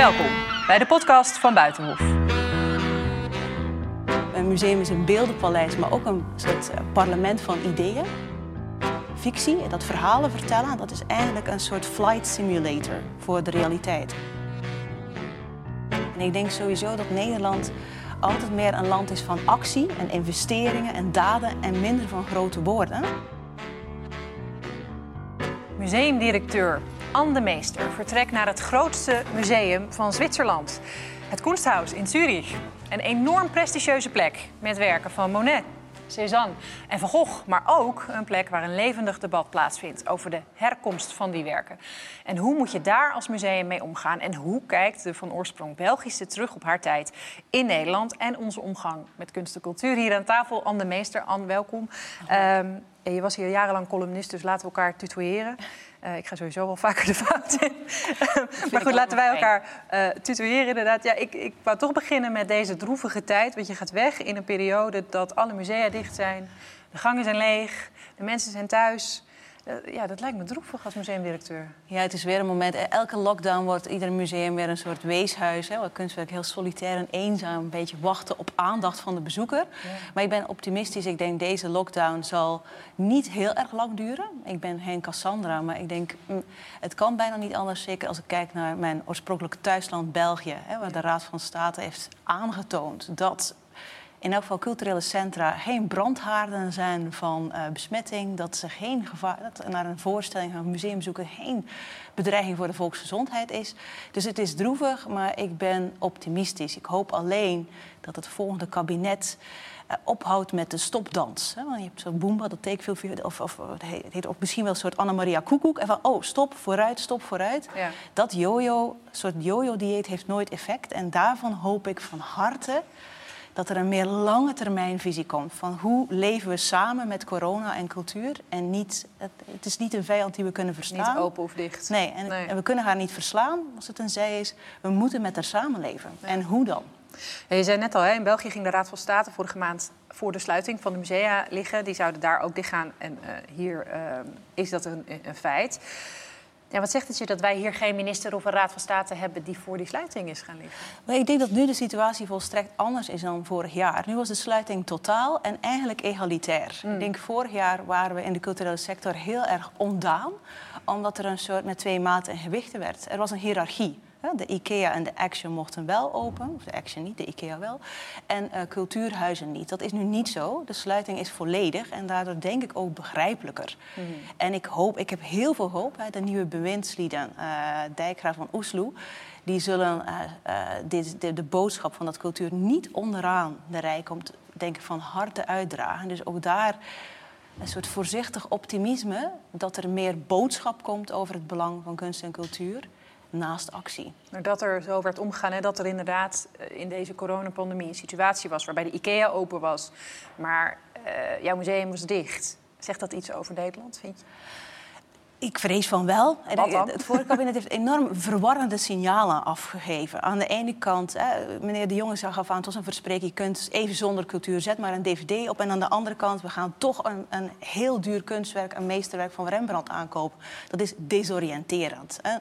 Welkom bij de podcast van Buitenhof. Een museum is een beeldenpaleis, maar ook een soort eh, parlement van ideeën. Fictie, dat verhalen vertellen, dat is eigenlijk een soort flight simulator voor de realiteit. En ik denk sowieso dat Nederland altijd meer een land is van actie en investeringen en daden en minder van grote woorden. Museumdirecteur Anne de Meester vertrekt naar het grootste museum van Zwitserland. Het Kunsthaus in Zurich. Een enorm prestigieuze plek met werken van Monet, Cézanne en Van Gogh. Maar ook een plek waar een levendig debat plaatsvindt over de herkomst van die werken. En hoe moet je daar als museum mee omgaan? En hoe kijkt de van oorsprong Belgische terug op haar tijd in Nederland en onze omgang met kunst en cultuur? Hier aan tafel Anne de Meester. Anne, welkom. Ehm, je was hier jarenlang columnist, dus laten we elkaar tutoyeren. Uh, ik ga sowieso wel vaker de fout in. maar goed, laten wij elkaar uh, tutoyeren inderdaad. Ja, ik, ik wou toch beginnen met deze droevige tijd. Want je gaat weg in een periode dat alle musea dicht zijn. De gangen zijn leeg, de mensen zijn thuis. Ja, dat lijkt me droevig als museumdirecteur. Ja, het is weer een moment. Elke lockdown wordt ieder museum weer een soort weeshuis. Hè, waar kunstwerk heel solitair en eenzaam een beetje wachten op aandacht van de bezoeker. Ja. Maar ik ben optimistisch. Ik denk deze lockdown zal niet heel erg lang duren. Ik ben geen Cassandra, maar ik denk mm, het kan bijna niet anders. Zeker als ik kijk naar mijn oorspronkelijke thuisland België. Hè, waar de Raad van State heeft aangetoond dat in elk geval culturele centra geen brandhaarden zijn van uh, besmetting. Dat ze geen gevaar, dat naar een voorstelling van een museum zoeken geen bedreiging voor de volksgezondheid is. Dus het is droevig, maar ik ben optimistisch. Ik hoop alleen dat het volgende kabinet uh, ophoudt met de stopdans. Hè? Want je hebt zo'n boomba, dat take veel, of, of het heet ook misschien wel een soort Anna-Maria Koekoek. En van, oh, stop, vooruit, stop, vooruit. Ja. Dat jojo, soort jojo-dieet heeft nooit effect. En daarvan hoop ik van harte dat er een meer lange termijn visie komt. Van hoe leven we samen met corona en cultuur. En niet, het, het is niet een vijand die we kunnen verslaan. Niet open of dicht. Nee, en, en we kunnen haar niet verslaan als het een zij is. We moeten met haar samenleven. En hoe dan? Ja, je zei net al, hè, in België ging de Raad van State vorige maand voor de sluiting van de musea liggen. Die zouden daar ook dichtgaan. En uh, hier uh, is dat een, een feit. Ja, wat zegt het je dat wij hier geen minister of een raad van state hebben die voor die sluiting is gaan liggen? Maar ik denk dat nu de situatie volstrekt anders is dan vorig jaar. Nu was de sluiting totaal en eigenlijk egalitair. Mm. Ik denk vorig jaar waren we in de culturele sector heel erg ondaan, omdat er een soort met twee maten en gewichten werd. Er was een hiërarchie. De IKEA en de Action mochten wel open, of de Action niet, de IKEA wel. En uh, cultuurhuizen niet. Dat is nu niet zo. De sluiting is volledig en daardoor denk ik ook begrijpelijker. Mm. En ik hoop, ik heb heel veel hoop, hè, de nieuwe bewindslieden, uh, Dijkgraaf van Oesloe, die zullen uh, dit, de, de, boodschap van dat cultuur niet onderaan de rij komt, denk ik, van harte uitdragen. Dus ook daar een soort voorzichtig optimisme dat er meer boodschap komt over het belang van kunst en cultuur naast actie. Maar dat er zo werd omgegaan, hè, dat er inderdaad in deze coronapandemie een situatie was waarbij de IKEA open was, maar uh, jouw museum was dicht. Zegt dat iets over Nederland, vind je? Ik vrees van wel. Het vorige kabinet heeft enorm verwarrende signalen afgegeven. Aan de ene kant, hè, meneer De Jonge zag af aan, het was een verspreking, je kunt even zonder cultuur, zet maar een dvd op. En aan de andere kant, we gaan toch een, een heel duur kunstwerk, een meesterwerk van Rembrandt aankopen. Dat is desoriënterend. Hè.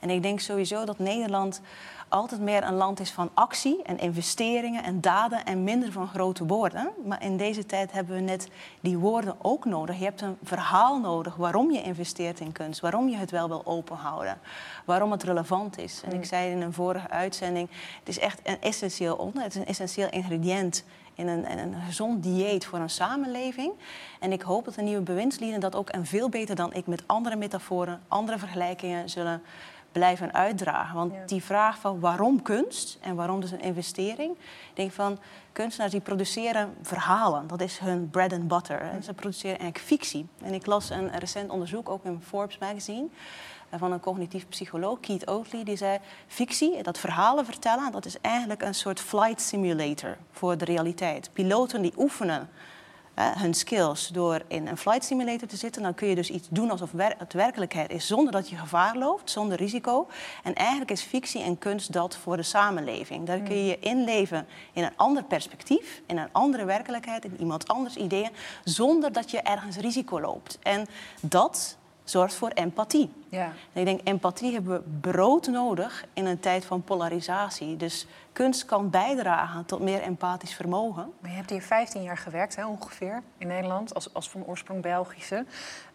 En ik denk sowieso dat Nederland altijd meer een land is van actie en investeringen en daden en minder van grote woorden. Maar in deze tijd hebben we net die woorden ook nodig. Je hebt een verhaal nodig waarom je investeert in kunst, waarom je het wel wil openhouden, waarom het relevant is. En ik mm. zei in een vorige uitzending, het is echt een essentieel onder, het is een essentieel ingrediënt in een, in een gezond dieet voor een samenleving. En ik hoop dat de nieuwe bewindslieden dat ook en veel beter dan ik met andere metaforen, andere vergelijkingen zullen blijven uitdragen. Want die vraag van waarom kunst en waarom dus een investering. Ik denk van kunstenaars die produceren verhalen. Dat is hun bread and butter. Ze produceren eigenlijk fictie. En ik las een recent onderzoek ook in Forbes magazine eh, van een cognitief psycholoog, Keith Oatley, die zei: fictie, dat verhalen vertellen, dat is eigenlijk een soort flight simulator voor de realiteit. Piloten die oefenen hun skills door in een flight simulator te zitten. Dan kun je dus iets doen alsof het werkelijkheid is, zonder dat je gevaar loopt, zonder risico. En eigenlijk is fictie en kunst dat voor de samenleving. Daar kun je je inleven in een ander perspectief, in een andere werkelijkheid, in iemand anders ideeën, zonder dat je ergens risico loopt. En dat zorgt voor empathie. Ja. En ik denk, empathie hebben we brood nodig in een tijd van polarisatie. Dus kunst kan bijdragen tot meer empathisch vermogen. Maar je hebt hier 15 jaar gewerkt, hè, ongeveer, in Nederland, als, als van oorsprong Belgische.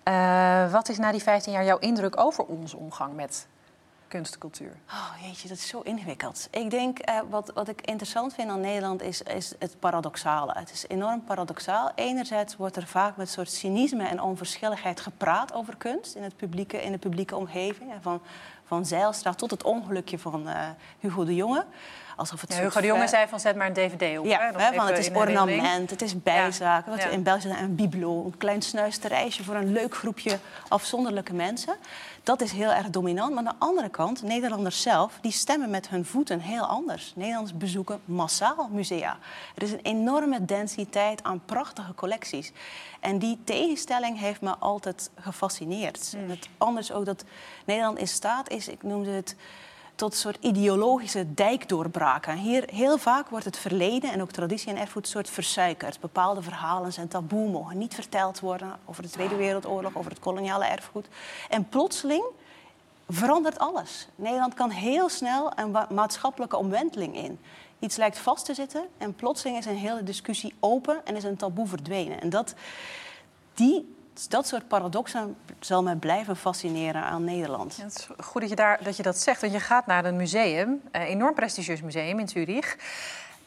Uh, wat is na die 15 jaar jouw indruk over onze omgang met kunstcultuur? Oh jeetje, dat is zo ingewikkeld. Ik denk, uh, wat, wat ik interessant vind aan Nederland is, is het paradoxale. Het is enorm paradoxaal. Enerzijds wordt er vaak met een soort cynisme en onverschilligheid gepraat over kunst in, het publieke, in de publieke omgeving. Van, van Zeilstra tot het ongelukje van uh, Hugo de Jonge. Alsof het ja, Hugo de Jonge zei van zet maar een dvd op. Ja, hè, van het is ornament, het is bijzaken. Wat ja. in België een biblo, een klein snuisterijsje voor een leuk groepje afzonderlijke mensen. Dat is heel erg dominant. Maar aan de andere kant, Nederlanders zelf, die stemmen met hun voeten heel anders. Nederlanders bezoeken massaal musea. Er is een enorme densiteit aan prachtige collecties. En die tegenstelling heeft me altijd gefascineerd. Mm. En het anders ook dat Nederland in staat is, ik noemde het tot een soort ideologische dijkdoorbraken. Hier heel vaak wordt het verleden en ook traditie en erfgoed soort versuikerd. Bepaalde verhalen zijn taboe, mogen niet verteld worden over de Tweede Wereldoorlog, over het koloniale erfgoed. En plotseling verandert alles. Nederland kan heel snel een maatschappelijke omwenteling in. Iets lijkt vast te zitten en plotseling is een hele discussie open en is een taboe verdwenen. En dat, die dat soort paradoxen zal mij blijven fascineren aan Nederland. Ja, goed dat je, daar, dat je dat zegt, want je gaat naar een museum, enorm prestigieus museum in Zurich.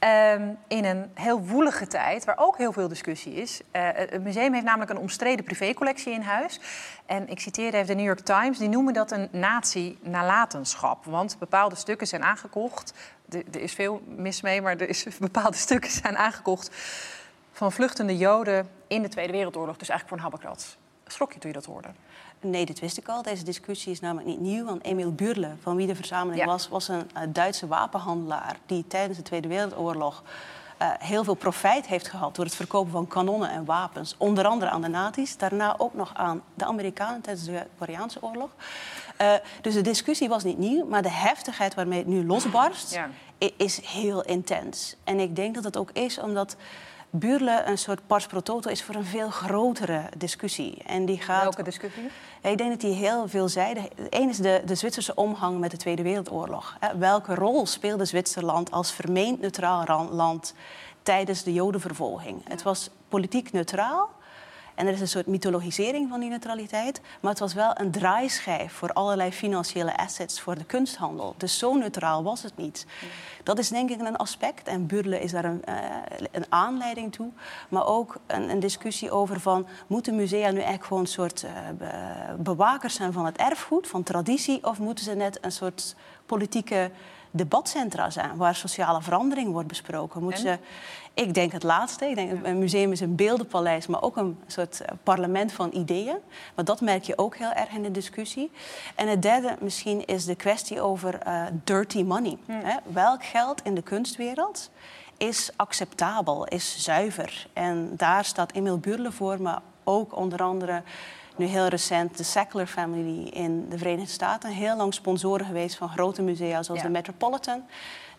Uh, in een heel woelige tijd, waar ook heel veel discussie is. Uh, het museum heeft namelijk een omstreden privécollectie in huis. En ik citeer even de New York Times, die noemen dat een nazi-nalatenschap. Want bepaalde stukken zijn aangekocht. er is veel mis mee, maar er is, bepaalde stukken zijn aangekocht van vluchtende Joden in de Tweede Wereldoorlog. Dus eigenlijk voor een habbekrats. Schrok je toen je dat hoorde? Nee, dat wist ik al. Deze discussie is namelijk niet nieuw. Want Emil Burle, van wie de verzameling was, was een uh, Duitse wapenhandelaar die tijdens de Tweede Wereldoorlog uh, heel veel profijt heeft gehad door het verkopen van kanonnen en wapens. Onder andere aan de nazi's, daarna ook nog aan de Amerikanen tijdens de Koreaanse oorlog. Uh, dus de discussie was niet nieuw, maar de heftigheid waarmee het nu losbarst ja. is heel intens. En ik denk dat het ook is omdat Buurle een soort pars pro toto is voor een veel grotere discussie. En die gaat... Welke discussie? Ik denk dat die heel veelzijdig... Eén is de, de Zwitserse omgang met de Tweede Wereldoorlog. Welke rol speelde Zwitserland als vermeend neutraal land tijdens de Jodenvervolging? Het was politiek neutraal, en er is een soort mythologisering van die neutraliteit. Maar het was wel een draaischijf voor allerlei financiële assets voor de kunsthandel. Dus zo neutraal was het niet. Dat is denk ik een aspect. En Burle is daar een, uh, een aanleiding toe. Maar ook een, een, discussie over van... moeten musea nu eigenlijk gewoon een soort uh, bewakers zijn van het erfgoed, van traditie... of moeten ze net een soort politieke debatcentra zijn waar sociale verandering wordt besproken. Moet ze, ik denk het laatste. Ik denk, Een museum is een beeldenpaleis, maar ook een soort eh, parlement van ideeën. Maar dat merk je ook heel erg in de discussie. En het derde misschien is de kwestie over uh, dirty money. Hm. Hè? Welk geld in de kunstwereld is acceptabel, is zuiver? En daar staat Emil Burle voor, maar ook onder andere nu heel recent de Sackler Family in de Verenigde Staten. Heel lang sponsoren geweest van grote musea zoals de Metropolitan.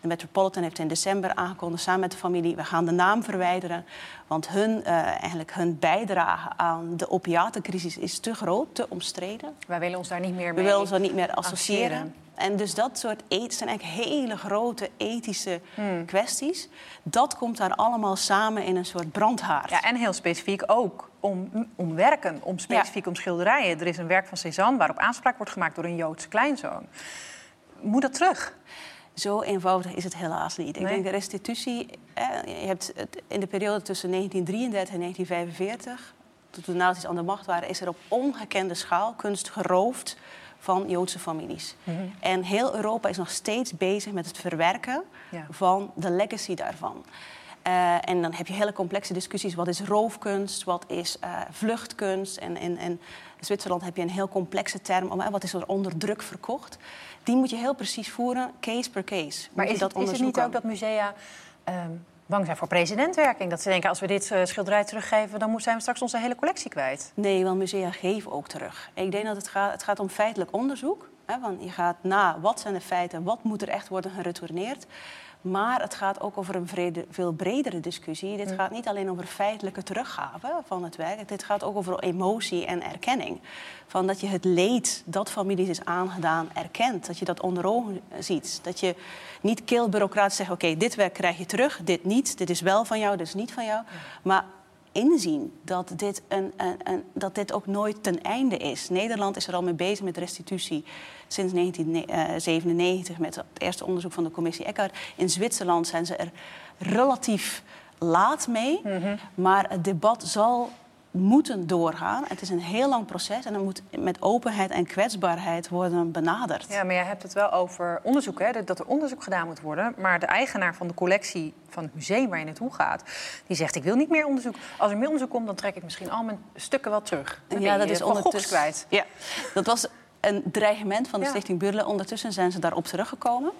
De Metropolitan heeft in december aangekondigd samen met de familie... we gaan de naam verwijderen, want hun, uh, eigenlijk hun bijdrage aan de opiatencrisis is te groot, te omstreden. Wij willen ons daar niet meer mee We willen ons daar niet meer associëren. En dus dat soort het zijn eigenlijk hele grote ethische hmm. kwesties. Dat komt daar allemaal samen in een soort brandhaard. Ja, en heel specifiek ook om, om werken, om specifiek om schilderijen. Er is een werk van Cézanne waarop aanspraak wordt gemaakt door een Joodse kleinzoon. Moet dat terug? Zo eenvoudig is het helaas niet. Ik denk de restitutie. je hebt in de periode tussen 1933 en 1945, toen de nazi's aan de macht waren, is er op ongekende schaal kunst geroofd van Joodse families. Mhm. En heel Europa is nog steeds bezig met het verwerken van de legacy daarvan. Uh, en dan heb je hele complexe discussies. Wat is roofkunst? Wat is uh, vluchtkunst? En in, Zwitserland heb je een heel complexe term. Om, uh, wat is er onder druk verkocht? Die moet je heel precies voeren, case per case. Maar is, dat is het niet ook dat musea ehm, bang zijn voor presidentwerking? Dat ze denken, als we dit uh, schilderij teruggeven... dan zijn we straks onze hele collectie kwijt. Nee, want musea geven ook terug. Ik denk dat het gaat, het gaat om feitelijk onderzoek. Hè, want je gaat na, wat zijn de feiten? Wat moet er echt worden geretourneerd? Maar het gaat ook over een vrede, veel bredere discussie. Dit gaat niet alleen over feitelijke teruggave van het werk. Dit gaat ook over emotie en erkenning. Van dat je het leed dat families is aangedaan erkent. Dat je dat onder ogen ziet. Dat je niet keel bureaucratisch zegt... oké, dit werk krijg je terug, dit niet. Dit is wel van jou, dit is niet van jou. Maar inzien dat dit, een, een, een, dat dit ook nooit ten einde is. Nederland is er al mee bezig met restitutie sinds 1997 met het eerste onderzoek van de commissie Eckhart. In Zwitserland zijn ze er relatief laat mee, mhm. maar het debat zal moeten doorgaan. Het is een heel lang proces en er moet met openheid en kwetsbaarheid worden benaderd. Ja, maar jij hebt het wel over onderzoek, hè? dat er onderzoek gedaan moet worden. Maar de eigenaar van de collectie van het museum waar je naartoe gaat, die zegt: Ik wil niet meer onderzoek. Als er meer onderzoek komt, dan trek ik misschien al mijn stukken wel terug. ja, dat is ondertussen kwijt. Ja, dat was een dreigement van de Stichting Burle. Ondertussen zijn ze daarop teruggekomen.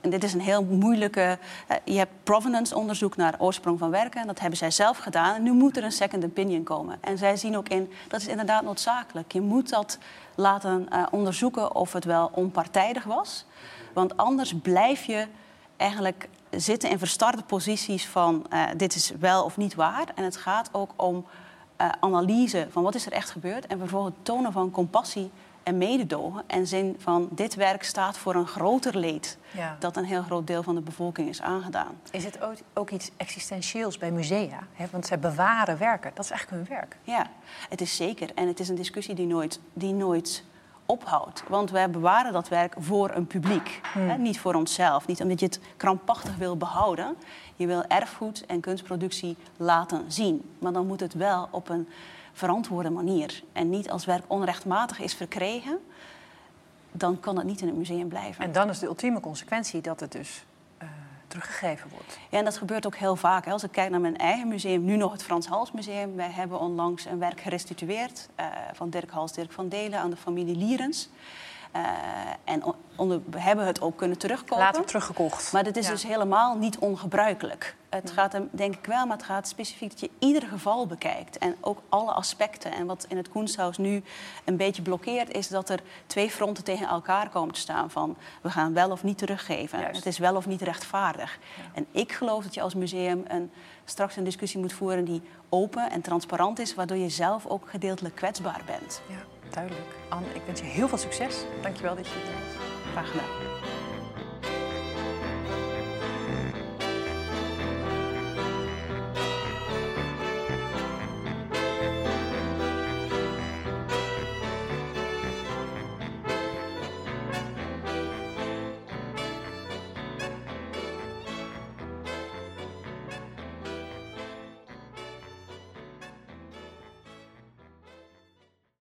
En dit is een heel moeilijke... Eh, je hebt provenance-onderzoek naar oorsprong van werken. En dat hebben zij zelf gedaan. En nu moet er een second opinion komen. En zij zien ook in, dat is inderdaad noodzakelijk. Je moet dat laten uh, onderzoeken of het wel onpartijdig was. Want anders blijf je eigenlijk zitten in verstarde posities van... Uh, dit is wel of niet waar. En het gaat ook om... analyse van wat is er echt gebeurd en vervolgens tonen van compassie en mededogen. En zin van dit werk staat voor een groter leed dat een heel groot deel van de bevolking is aangedaan. Is het ook, iets existentieels bij musea? Want zij bewaren werken, dat is eigenlijk hun werk. Ja, het is zeker. En het is een discussie die nooit, die nooit ophoudt. Want wij bewaren dat werk voor een publiek. Hmm. Hè? Niet voor onszelf. Niet omdat je het krampachtig wil behouden. Je wil erfgoed en kunstproductie laten zien. Maar dan moet het wel op een verantwoorde manier. En niet als werk onrechtmatig is verkregen, dan kan het niet in het museum blijven. En dan is de ultieme consequentie dat het dus uh, teruggegeven wordt. Ja, en dat gebeurt ook heel vaak. Hè. Als ik kijk naar mijn eigen museum, nu nog het Frans Hals Museum. Wij hebben onlangs een werk gerestitueerd uh, van Dirk Hals, Dirk van Delen aan de familie Lierens. Uh, en onder, we hebben het ook kunnen terugkopen. Later teruggekocht. Maar dit is dus helemaal niet ongebruikelijk. Het gaat hem, denk ik wel, maar het gaat specifiek dat je ieder geval bekijkt. En ook alle aspecten. En wat in het Koensthuis nu een beetje blokkeert... is dat er twee fronten tegen elkaar komen te staan. Van, we gaan wel of niet teruggeven. Het is wel of niet rechtvaardig. En ik geloof dat je als museum een, straks een discussie moet voeren... die open en transparant is... waardoor je zelf ook gedeeltelijk kwetsbaar bent. Ja, duidelijk. Anne, ik wens je heel veel succes. Dank je wel dat je hier bent. Graag gedaan.